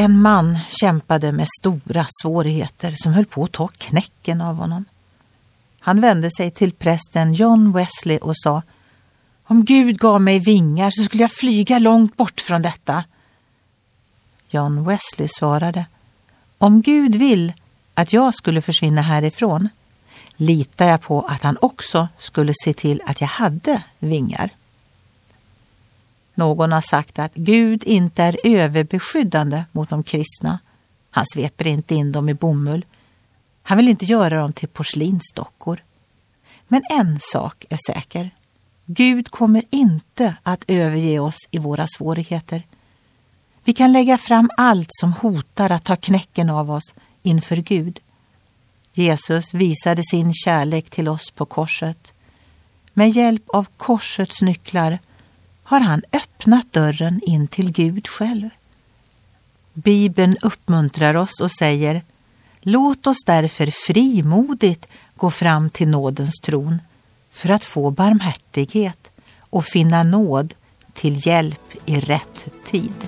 En man kämpade med stora svårigheter som höll på att ta knäcken av honom. Han vände sig till prästen John Wesley och sa Om Gud gav mig vingar så skulle jag flyga långt bort från detta. John Wesley svarade Om Gud vill att jag skulle försvinna härifrån litar jag på att han också skulle se till att jag hade vingar. Någon har sagt att Gud inte är överbeskyddande mot de kristna. Han sveper inte in dem i bomull. Han vill inte göra dem till porslinsdockor. Men en sak är säker. Gud kommer inte att överge oss i våra svårigheter. Vi kan lägga fram allt som hotar att ta knäcken av oss inför Gud. Jesus visade sin kärlek till oss på korset. Med hjälp av korsets nycklar har han öppnat dörren in till Gud själv. Bibeln uppmuntrar oss och säger Låt oss därför frimodigt gå fram till nådens tron för att få barmhärtighet och finna nåd till hjälp i rätt tid.